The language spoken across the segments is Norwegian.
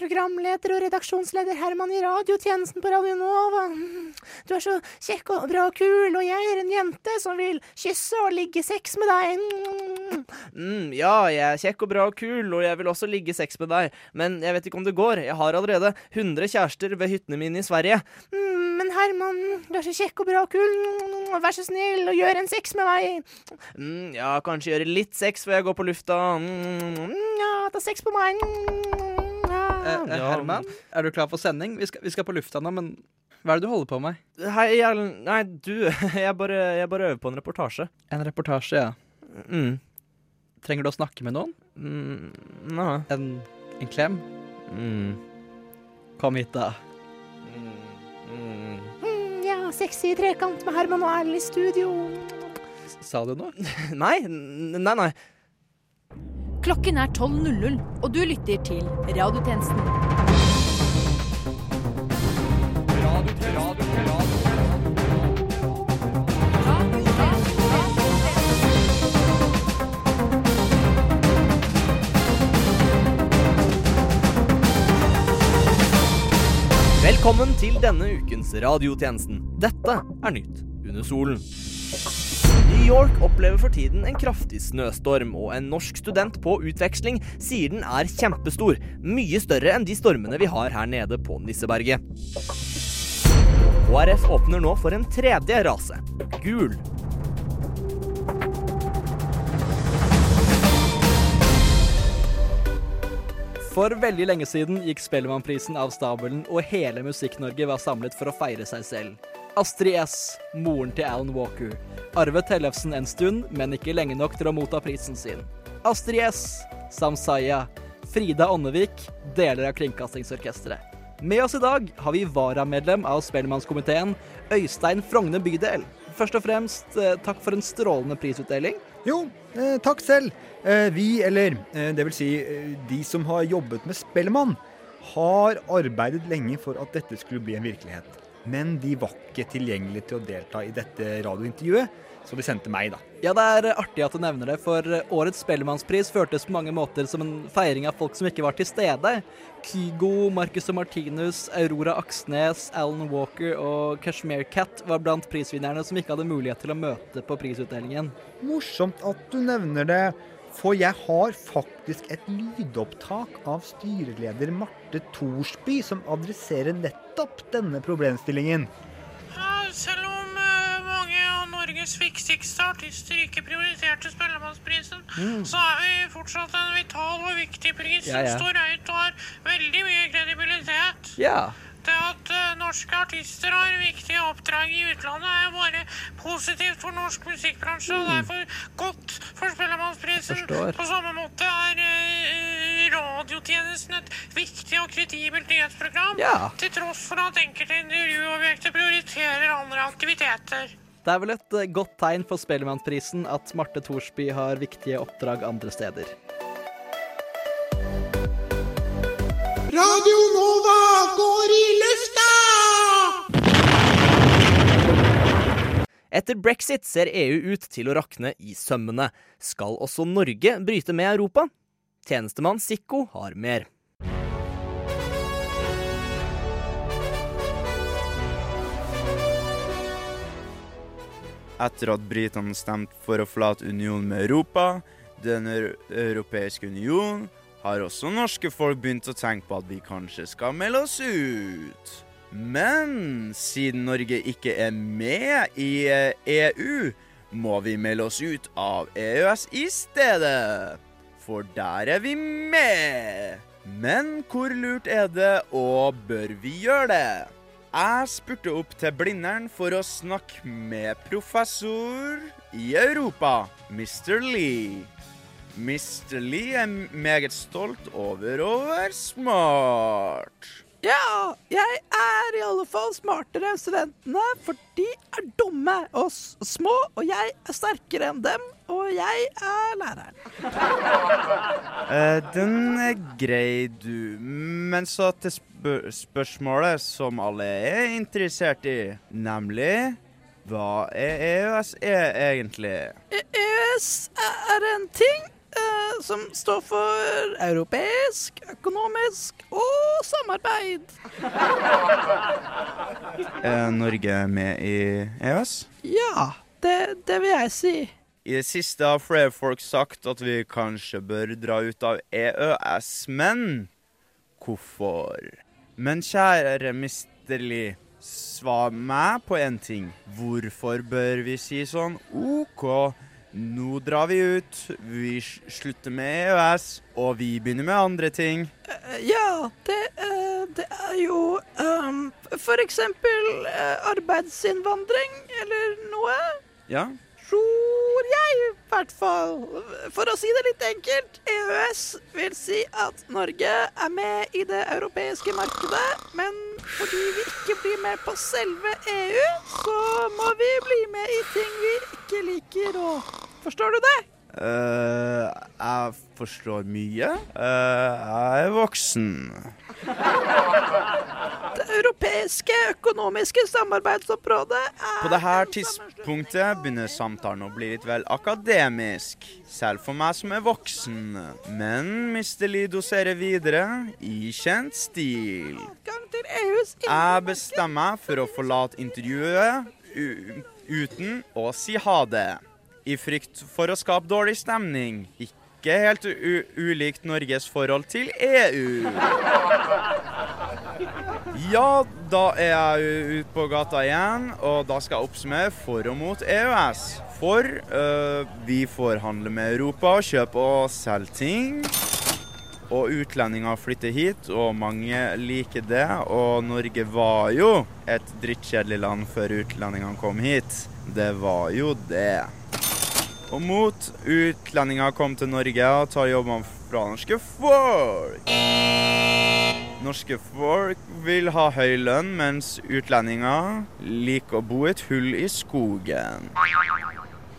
programleder og redaksjonsleder Herman i radiotjenesten på Radio Nova. Du er så kjekk og bra og kul, og jeg er en jente som vil kysse og ligge sex med deg. Mm, ja, jeg er kjekk og bra og kul, og jeg vil også ligge sex med deg, men jeg vet ikke om det går. Jeg har allerede 100 kjærester ved hyttene mine i Sverige. Mm, men Herman, du er så kjekk og bra og kul. Vær så snill og gjør en sex med meg. Mm, ja, kanskje gjøre litt sex før jeg går på lufta. Mm, ja, ta sex på meg. Ja. Eh, eh, Herman, er du klar for sending? Vi skal, vi skal på lufta nå, men hva er det du holder på med? Hei, jeg, nei, du, jeg bare, jeg bare øver på en reportasje. En reportasje, ja. Mm. Trenger du å snakke med noen? Mm, nei. En, en klem? Mm. Kom hit, da. Mm. Mm. Mm, ja, sexy trekant med Herman og Erlend i studio. Sa du noe? Nei, nei, nei. Klokken er 12.00, og du lytter til Radiotjenesten. Velkommen til denne ukens radiotjenesten. Dette er Nytt under solen. New York opplever for tiden en kraftig snøstorm, og en norsk student på utveksling sier den er kjempestor. Mye større enn de stormene vi har her nede på Nisseberget. KrF åpner nå for en tredje rase gul. For veldig lenge siden gikk Spellemannprisen av stabelen, og hele Musikk-Norge var samlet for å feire seg selv. Astrid S, moren til Alan Walker, arvet Tellefsen en stund, men ikke lenge nok til å motta prisen sin. Astrid S, Samsaya, Frida Ånnevik, deler av Kringkastingsorkesteret. Med oss i dag har vi varamedlem av Spellemannskomiteen, Øystein Frogne bydel. Først og fremst, eh, takk for en strålende prisutdeling. Jo, eh, takk selv. Eh, vi, eller eh, det vil si eh, de som har jobbet med Spellemann, har arbeidet lenge for at dette skulle bli en virkelighet. Men de var ikke tilgjengelige til å delta i dette radiointervjuet, så de sendte meg, da. Ja, det er artig at du nevner det, for årets Spellemannspris føltes på mange måter som en feiring av folk som ikke var til stede. Kygo, Marcus og Martinus, Aurora Aksnes, Alan Walker og Kashmir Cat var blant prisvinnerne som ikke hadde mulighet til å møte på prisutdelingen. Morsomt at du nevner det, for jeg har faktisk et lydopptak av styreleder Marte Thorsby som adresserer nettopp denne problemstillingen. Ja, selv om eh, mange av Norges viktigste artister ikke prioriterte Spellemannsprisen, så er vi fortsatt en vital og viktig pris Ja, ja. som står høyt og har veldig mye kredibilitet. Ja. Det at eh, norske artister har viktige oppdrag i utlandet, er jo bare positivt for norsk musikkbransje, og derfor godt for Spellemannsprisen. På samme måte er eh, radiotjenesten et viktig og kredibelt nyhetsprogram. Ja. Til tross for at enkelte intervjuobjekter prioriterer andre aktiviteter. Det er vel et eh, godt tegn for Spellemannprisen at Marte Thorsby har viktige oppdrag andre steder. Radio Nova går i lufta! Etter brexit ser EU ut til å rakne i sømmene. Skal også Norge bryte med Europa? Tjenestemann Sikko har mer. Etter at britene stemte for å forlate unionen med Europa, Den europeiske union, har også norske folk begynt å tenke på at vi kanskje skal melde oss ut. Men siden Norge ikke er med i eh, EU, må vi melde oss ut av EØS i stedet. For der er vi med. Men hvor lurt er det, og bør vi gjøre det? Jeg spurte opp til Blindern for å snakke med professor i Europa, Mr. Lee. Mr. Lee er meget stolt over å være smart. Ja, jeg er i alle fall smartere enn studentene, for de er dumme og små, og jeg er sterkere enn dem, og jeg er læreren. Uh, den er grei, du. Men så til spør spørsmålet som alle er interessert i, nemlig hva er EØS er egentlig? EØS er en ting som står for europeisk, økonomisk og samarbeid. Er Norge med i EØS? Ja, det, det vil jeg si. I det siste har flere folk sagt at vi kanskje bør dra ut av EØS, men hvorfor? Men kjære Mr. Lee, svar meg på én ting. Hvorfor bør vi si sånn OK, nå drar vi ut, vi slutter med EØS, og vi begynner med andre ting? Eh, Ja, det, eh, det er jo um, for eksempel eh, arbeidsinnvandring eller noe. Ja? Tror jeg, i hvert fall. For å si det litt enkelt, EØS vil si at Norge er med i det europeiske markedet, men fordi vi ikke blir med på selve EU, så må vi bli med i ting vi ikke liker, og Forstår du det? Eh, jeg forstår mye. Uh, jeg er voksen. Det europeiske økonomiske samarbeidsområdet er På dette tidspunktet begynner samtalen å bli litt vel akademisk, selv for meg som er voksen. Men Mr. Lee doserer videre i kjent stil. EUs Jeg bestemmer meg for å forlate intervjuet uten å si ha det. I frykt for å skape dårlig stemning. Ikke helt ulikt Norges forhold til EU. Ja, da er jeg ute på gata igjen, og da skal jeg oppsummere for og mot EØS. For øh, vi får handle med Europa kjøpe og selge ting. Og utlendinger flytter hit, og mange liker det. Og Norge var jo et drittkjedelig land før utlendingene kom hit. Det var jo det. Og mot utlendinger kom til Norge og tar jobbene fra norske folk. Norske folk vil ha høy lønn, mens utlendinger liker å bo i et hull i skogen.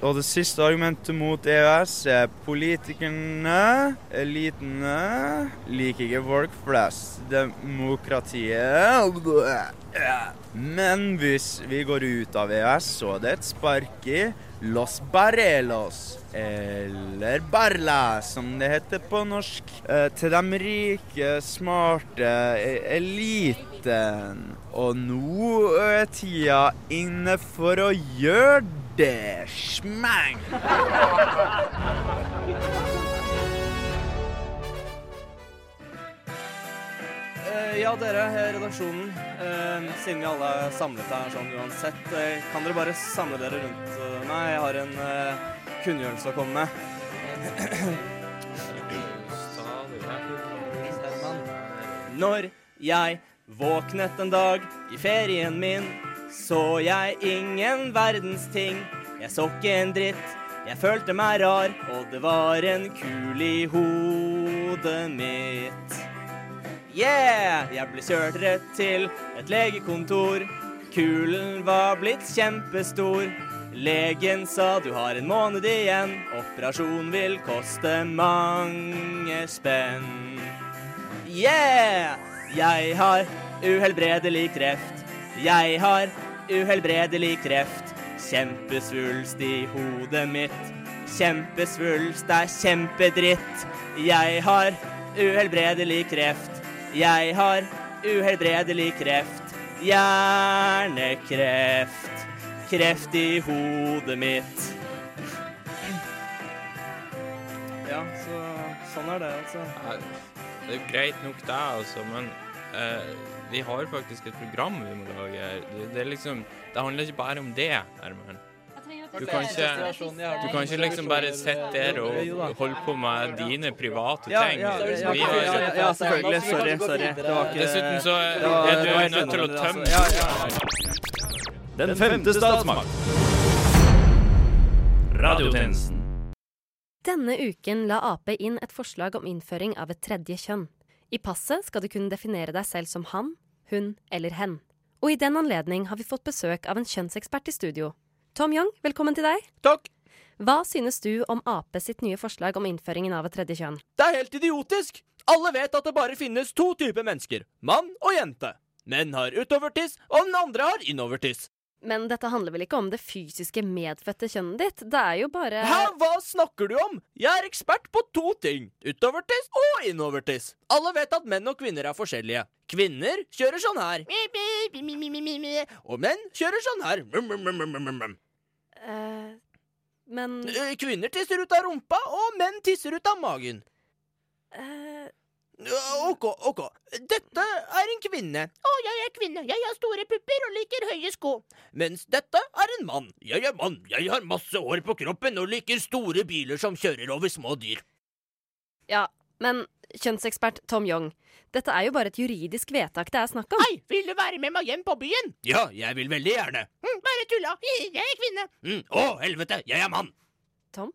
Og det siste argumentet mot EØS er politikerne, elitene, liker ikke folk flest. Demokratiet Men hvis vi går ut av EØS, så er det et spark i Los Barrelos. Eller Barla, som det heter på norsk. Eh, til de rike, smarte, e- eliten. Og nå er tida inne for å gjøre det. Smang! Eh, ja, dere, eh, redaksjonen. Eh, siden vi alle er samlet her sånn uansett, kan dere bare samle dere rundt meg? Jeg har en kunngjørelse å komme med. Når jeg våknet en dag i ferien min, så jeg ingen verdens ting. Jeg så ikke en dritt, jeg følte meg rar, og det var en kul i hodet mitt. Yeah! Jeg ble kjørt rett til et legekontor. Kulen var blitt kjempestor. Legen sa du har en måned igjen. Operasjon vil koste mange spenn. Yeah! Jeg har uhelbredelig kreft. Jeg har uhelbredelig kreft. Kjempesvulst i hodet mitt. Kjempesvulst er kjempedritt. Jeg har uhelbredelig kreft. Jeg har uhelbredelig kreft. Hjernekreft. Kreft i hodet mitt. Ja, så sånn er det, altså. Ja, Det er jo greit nok det, altså, men vi har faktisk et program vi må lage. Det, det er liksom Det handler ikke bare om det, Herman. Du kan ikke, du kan ikke liksom bare sitte der og holde på med dine private ting. ja, ja, ja, ja, ja, selvfølgelig. Sorry, sorry. Det var ikke Dessuten så er du nødt til å tømme altså. Ja, ja. Den femte statsmakt. Radiotjenesten. Denne uken la Ap inn et forslag om innføring av et tredje kjønn. I passet skal du kunne definere deg selv som han, hun eller hen. Og i den anledning har vi fått besøk av en kjønnsekspert i studio. Tom Young, velkommen til deg. Takk. Hva synes du om Ap sitt nye forslag om innføringen av et tredje kjønn? Det er helt idiotisk! Alle vet at det bare finnes to typer mennesker. Mann og jente. Menn har utovertiss, og den andre har innovertiss. Men dette handler vel ikke om det fysiske medfødte kjønnet ditt? Det er jo bare Hæ, hva snakker du om? Jeg er ekspert på to ting. Utovertiss og innovertiss. Alle vet at menn og kvinner er forskjellige. Kvinner kjører sånn her. Og menn kjører sånn her. eh, Men Eh, Kvinner tisser ut av rumpa, og menn tisser ut av magen. eh, OK, OK. Dette er en kvinne. Å, jeg er kvinne. Jeg har store pupper og liker høye sko. Mens dette er en mann. Jeg er mann. Jeg har masse hår på kroppen og liker store biler som kjører over små dyr. Ja, men kjønnsekspert Tom Young, dette er jo bare et juridisk vedtak det er snakk om. Hei, vil du være med meg hjem på byen? Ja, jeg vil veldig gjerne. Hm, bare tulla. Jeg er kvinne. Mm. Å, helvete, jeg er mann. Tom,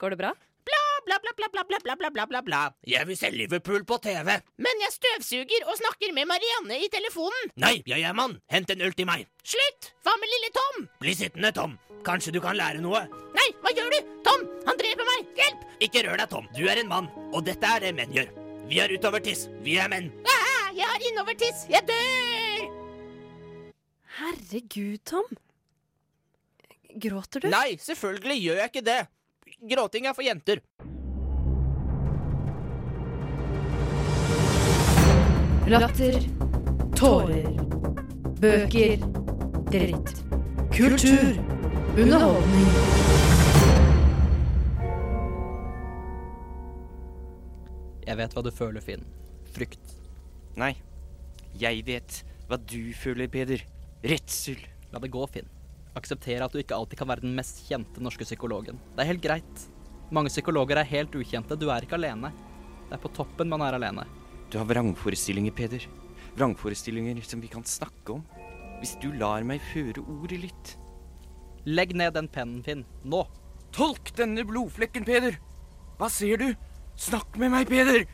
går det bra? Bla, bla, bla, bla, bla, bla, bla, bla, bla, bla. Jeg vil se Liverpool på TV. Men jeg støvsuger og snakker med Marianne i telefonen. Nei, jeg er mann. Hent en øl til meg. Slutt! Hva med lille Tom? Bli sittende, Tom. Kanskje du kan lære noe. Nei, hva gjør du? Tom, han dreper meg! Hjelp! Ikke rør deg, Tom. Du er en mann, og dette er det menn gjør. Vi er utovertiss. Vi er menn. Ah, jeg har innovertiss. Jeg dør! Herregud, Tom. Gråter du? Nei, selvfølgelig gjør jeg ikke det. Gråting er for jenter. Latter. Tårer. Bøker. Dritt. Kultur. Underholdning. Jeg vet hva du føler, Finn. Frykt. Nei. Jeg vet hva du føler, Peder. Redsel. La det gå, Finn. Akseptere at du ikke alltid kan være den mest kjente norske psykologen. Det er helt greit. Mange psykologer er helt ukjente. Du er ikke alene. Det er på toppen man er alene. Du har vrangforestillinger, Peder. Vrangforestillinger som vi kan snakke om. Hvis du lar meg føre ordet litt. Legg ned den pennen, Finn. Nå. Tolk denne blodflekken, Peder. Hva ser du? Snakk med meg, Peder.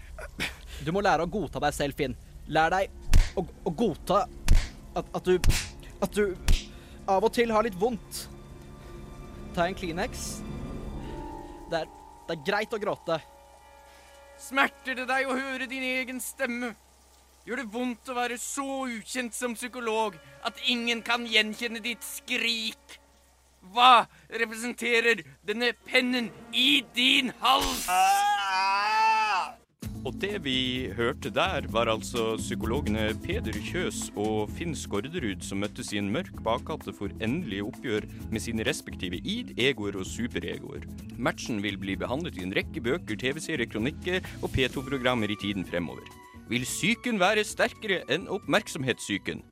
Du må lære å godta deg selv, Finn. Lær deg å, å godta at, at du At du av og til har litt vondt. Ta en Kleenex. Det er, det er greit å gråte. Smerter det deg å høre din egen stemme? Gjør det vondt å være så ukjent som psykolog at ingen kan gjenkjenne ditt skrik? Hva representerer denne pennen i din hals? Og det vi hørte der, var altså psykologene Peder Kjøs og Finn Skårderud som møttes i en mørk bakgate for endelig oppgjør med sine respektive id, egoer og superegoer. Matchen vil bli behandlet i en rekke bøker, TV-serier, kronikker og P2-programmer i tiden fremover. Vil psyken være sterkere enn oppmerksomhetssyken?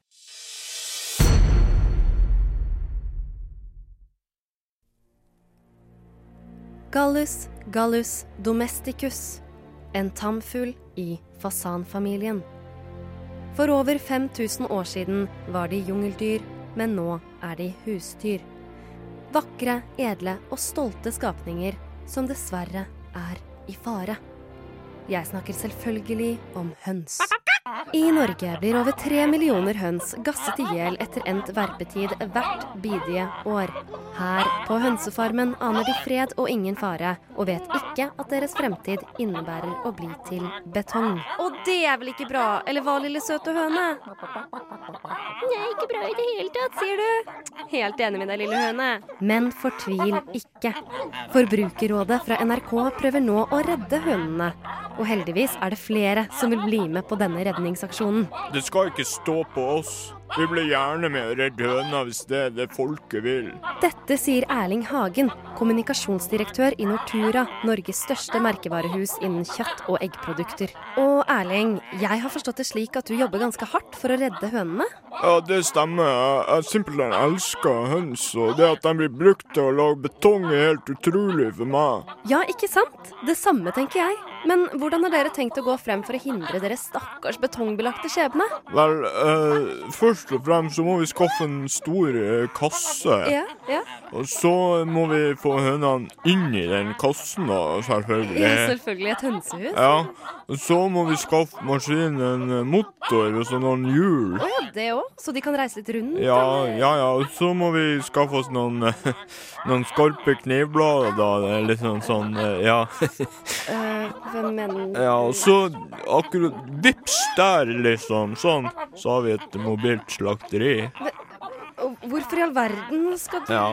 Gallus gallus domesticus, en tamfugl i fasanfamilien. For over 5000 år siden var de jungeldyr, men nå er de husdyr. Vakre, edle og stolte skapninger som dessverre er i fare. Jeg snakker selvfølgelig om høns. I Norge blir over tre millioner høns gasset i hjel etter endt verpetid hvert bidige år. Her på hønsefarmen aner de fred og ingen fare, og vet ikke at deres fremtid innebærer å bli til betong. Og det er vel ikke bra, eller hva, lille søte høne? Det er ikke bra i det hele tatt, sier du. Helt enig med deg, lille høne. Men fortvil ikke. Forbrukerrådet fra NRK prøver nå å redde hønene. Og heldigvis er det flere som vil bli med på denne redningsaksjonen. Det skal ikke stå på oss. Vi blir gjerne med å redde høna hvis det er det folket vil. Dette sier Erling Hagen, kommunikasjonsdirektør i Nortura, Norges største merkevarehus innen kjøtt- og eggprodukter. Og Erling, jeg har forstått det slik at du jobber ganske hardt for å redde hønene? Ja, det stemmer. Jeg simpelthen elsker høns, og det at de blir brukt til å lage betong er helt utrolig for meg. Ja, ikke sant? Det samme tenker jeg. Men hvordan har dere tenkt å gå frem for å hindre deres stakkars betongbelagte skjebne? Vel, uh, først og fremst så må vi skaffe en stor uh, kasse. Ja, ja. Og så må vi få hønene inn i den kassen, da, selvfølgelig. Ja, selvfølgelig et hønsehus. Ja, og så må vi skaffe maskinen en eh, motor og så noen hjul. Å ja, det òg? Så de kan reise litt rundt? Ja, eller? ja, ja. Og så må vi skaffe oss noen, noen skarpe knivblader, da. Litt sånn sånn, ja. Eh, mener ja, og så akkurat Vips der, liksom. Sånn. Så har vi et mobilt slakteri. Men, Hvorfor i all verden skal du Ja,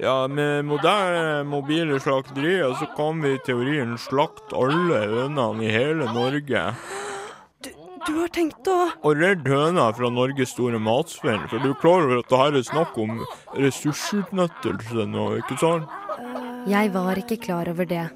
ja med moderne mobile slakterier så kan vi i teorien slakte alle hønene i hele Norge. Du har tenkt å Og redde høna fra Norges store matsvinn, for du er klar over at det her er snakk om ressursutnyttelse nå, ikke sant? Jeg var ikke klar over det.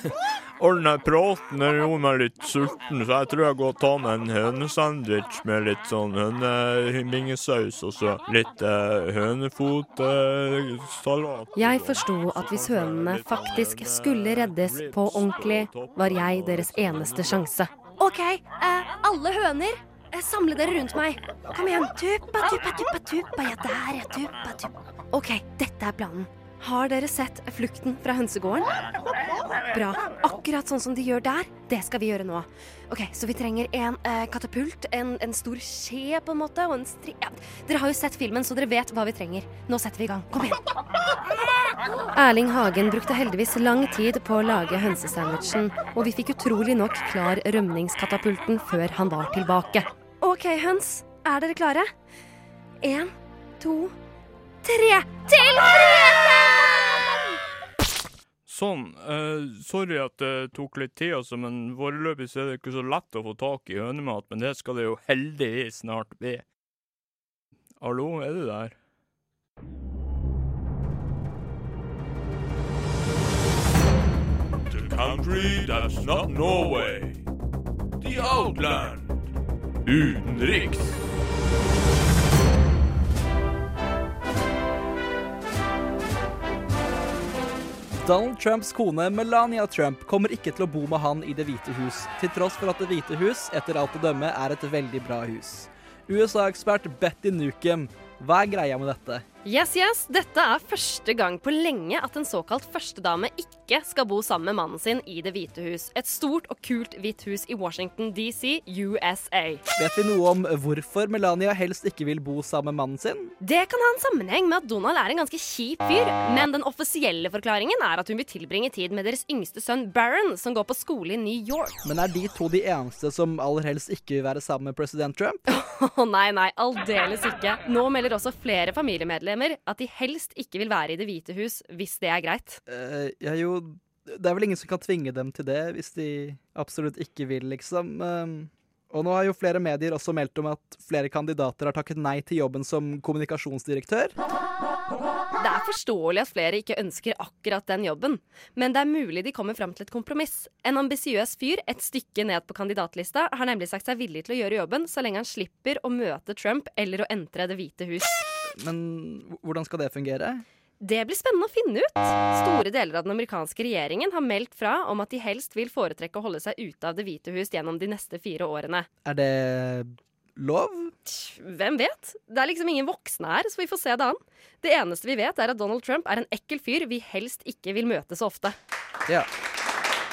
All den praten den gjorde meg litt sulten, så jeg tror jeg går og tar meg en hønesandwich med litt sånn hønebingesaus og så litt eh, hønefotsalat. Jeg forsto at hvis hønene faktisk skulle reddes på ordentlig, var jeg deres eneste sjanse. OK, eh, alle høner, eh, samle dere rundt meg. Kom igjen. Tuppa, tuppa, tuppa, tuppa. Ja, der, ja. Tuppa, tuppa. OK, dette er planen. Har dere sett flukten fra hønsegården? Bra. Akkurat sånn som de gjør der. Det skal vi gjøre nå. Ok, Så vi trenger en eh, katapult, en, en stor skje på en måte, og en stri... Ja. Dere har jo sett filmen, så dere vet hva vi trenger. Nå setter vi i gang. Kom igjen. Erling Hagen brukte heldigvis lang tid på å lage hønsesandwichen, og vi fikk utrolig nok klar rømningskatapulten før han var tilbake. OK, høns. Er dere klare? Én, to, tre. Til freden! Sånn. Uh, sorry at det tok litt tid, altså, men foreløpig så er det ikke så lett å få tak i hønemat. Men det skal det jo heldigvis snart bli. Hallo, er du der? The country that's not Norway. The Outland. Utenriks. Donald Trumps kone Melania Trump kommer ikke til å bo med han i Det hvite hus, til tross for at Det hvite hus etter alt å dømme er et veldig bra hus. USA-ekspert Betty Nukem, hva er greia med dette? Yes, yes. Dette er første gang på lenge at en såkalt førstedame ikke skal bo sammen med mannen sin i Det hvite hus. Et stort og kult hvitt hus i Washington DC, USA. Vet vi noe om hvorfor Melania helst ikke vil bo sammen med mannen sin? Det kan ha en sammenheng med at Donald er en ganske kjip fyr, men den offisielle forklaringen er at hun vil tilbringe tid med deres yngste sønn Baron, som går på skole i New York. Men er de to de eneste som aller helst ikke vil være sammen med president Trump? Å nei, nei, aldeles ikke. Nå melder også flere familiemedlemmer at de helst ikke vil være i Det hvite hus, hvis det er greit. Uh, ja, jo Det er vel ingen som kan tvinge dem til det, hvis de absolutt ikke vil, liksom. Uh, og nå har jo flere medier også meldt om at flere kandidater har takket nei til jobben som kommunikasjonsdirektør. Det er forståelig at flere ikke ønsker akkurat den jobben, men det er mulig de kommer fram til et kompromiss. En ambisiøs fyr et stykke ned på kandidatlista har nemlig sagt seg villig til å gjøre jobben så lenge han slipper å møte Trump eller å entre Det hvite hus. Men hvordan skal det fungere? Det blir spennende å finne ut. Store deler av den amerikanske regjeringen har meldt fra om at de helst vil foretrekke å holde seg ute av Det hvite hus gjennom de neste fire årene. Er det lov? Hvem vet? Det er liksom ingen voksne her, så vi får se det an. Det eneste vi vet, er at Donald Trump er en ekkel fyr vi helst ikke vil møte så ofte. Ja.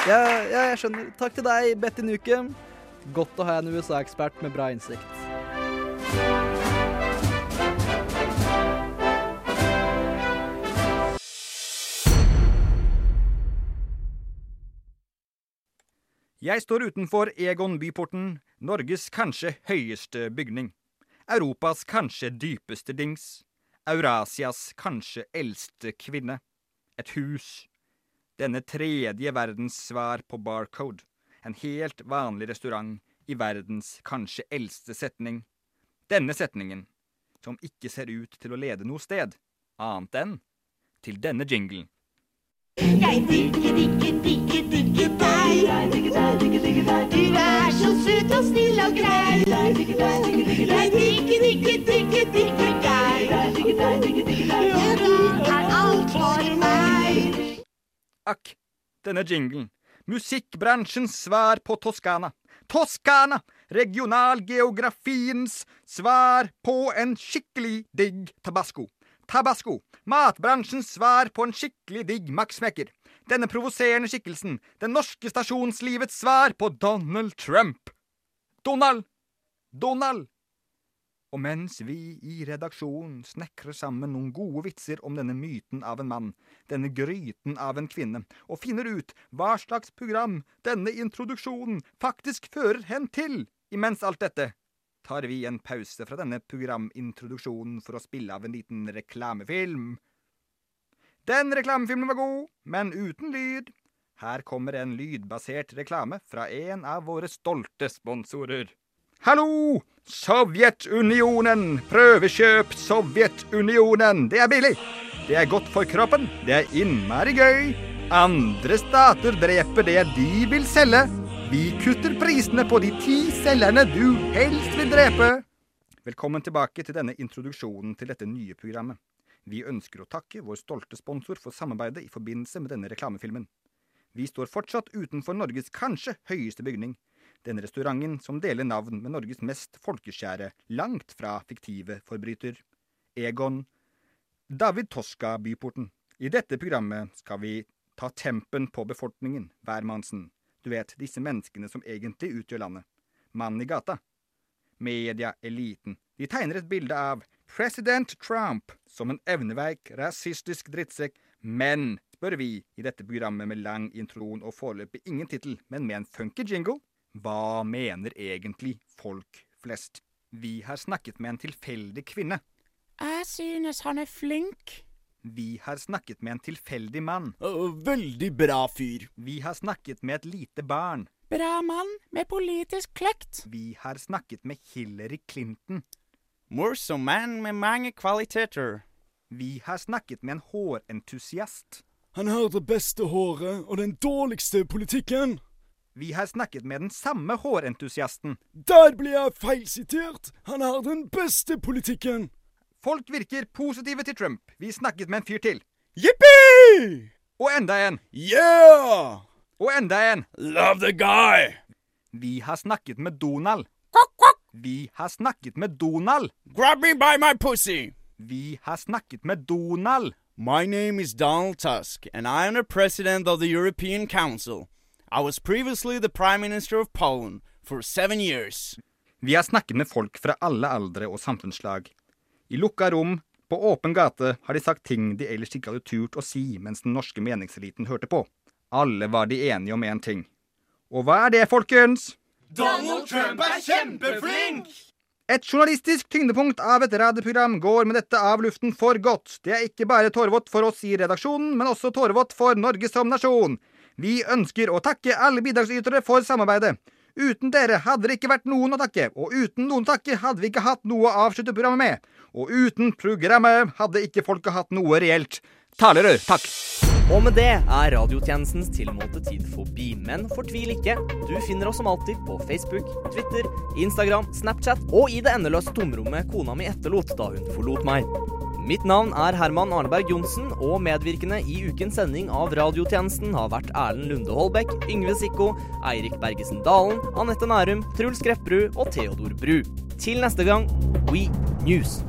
Ja, ja, jeg skjønner. Takk til deg, Betty Nukem. Godt å ha en USA-ekspert med bra innsikt. Jeg står utenfor Egon byporten, Norges kanskje høyeste bygning. Europas kanskje dypeste dings. Eurasias kanskje eldste kvinne. Et hus. Denne tredje verdens svar på Barcode. En helt vanlig restaurant i verdens kanskje eldste setning. Denne setningen, som ikke ser ut til å lede noe sted, annet enn til denne jinglen. Jeg digger, digger, digger, digger deg. Du er så søt og snill og grei. Jeg digger, digger, digger, digger deg. Og du er alt for meg. Akk, denne jinglen. Musikkbransjens svar på Toskana. Toskana! Regionalgeografiens svar på en skikkelig digg tabasco. Tabasco, matbransjens svar på en skikkelig digg Max Denne provoserende skikkelsen, det norske stasjonslivets svar på Donald Trump. Donald! Donald! Og mens vi i redaksjonen snekrer sammen noen gode vitser om denne myten av en mann, denne gryten av en kvinne, og finner ut hva slags program denne introduksjonen faktisk fører hen til, imens alt dette, tar vi en pause fra denne programintroduksjonen for å spille av en liten reklamefilm. Den reklamefilmen var god, men uten lyd. Her kommer en lydbasert reklame fra en av våre stolte sponsorer. Hallo! Sovjetunionen! Prøvekjøp Sovjetunionen! Det er billig! Det er godt for kroppen. Det er innmari gøy. Andre stater dreper det de vil selge. Vi kutter prisene på de ti selgerne du helst vil drepe. Velkommen tilbake til denne introduksjonen til dette nye programmet. Vi ønsker å takke vår stolte sponsor for samarbeidet i forbindelse med denne reklamefilmen. Vi står fortsatt utenfor Norges kanskje høyeste bygning. Denne restauranten som deler navn med Norges mest folkeskjære, langt fra fiktive forbryter. Egon David Toska Byporten. I dette programmet skal vi ta tempen på befolkningen, hvermannsen. Du vet, disse menneskene som egentlig utgjør landet. Mannen i gata. Media, eliten. De tegner et bilde av president Trump som en evneveik, rasistisk drittsekk, men, spør vi i dette programmet med lang introen og foreløpig ingen tittel, men med en funky jingle, hva mener egentlig folk flest? Vi har snakket med en tilfeldig kvinne. Jeg synes han er flink. Vi har snakket med en tilfeldig mann. veldig bra fyr. Vi har snakket med et lite barn. Bra mann med politisk kløkt. Vi har snakket med Hillary Clinton. Morsom mann med mange kvaliteter. Vi har snakket med en hårentusiast. Han har det beste håret og den dårligste politikken. Vi har snakket med den samme hårentusiasten. Der ble jeg feilsitert! Han har den beste politikken! Folk virker positive til Trump. Vi snakket med en fyr til. Jippi! Og enda en. Yeah! Og enda en. Love the guy! Vi har snakket med Donald. Vi har snakket med Donald. Grab me by my pussy! Vi har snakket med Donald. My name is Donald Tusk, and I am the president of the European Council. I was previously the prime minister of Poland for seven years. Vi har snakket med folk fra alle aldre og samfunnslag. I lukka rom, på åpen gate, har de sagt ting de ellers ikke hadde turt å si mens den norske meningseliten hørte på. Alle var de enige om én ting. Og hva er det, folkens? Donald Trump er kjempeflink! Et journalistisk tyngdepunkt av et radioprogram går med dette av luften for godt. Det er ikke bare tårevått for oss i redaksjonen, men også tårevått for Norge som nasjon. Vi ønsker å takke alle bidragsytere for samarbeidet. Uten dere hadde det ikke vært noen å takke, og uten noen takke hadde vi ikke hatt noe å avslutte programmet med. Og uten programmet hadde ikke folket hatt noe reelt talerør. Takk. Og med det er radiotjenestens tilmålte tid forbi. Men fortvil ikke. Du finner oss som alltid på Facebook, Twitter, Instagram, Snapchat og i det endeløse tomrommet kona mi etterlot da hun forlot meg. Mitt navn er Herman Arneberg Johnsen, og medvirkende i ukens sending av radiotjenesten har vært Erlend Lunde Holbæk, Yngve Sikko, Eirik Bergesen Dalen, Anette Nærum, Truls Grepperud og Theodor Bru. Til neste gang, We News.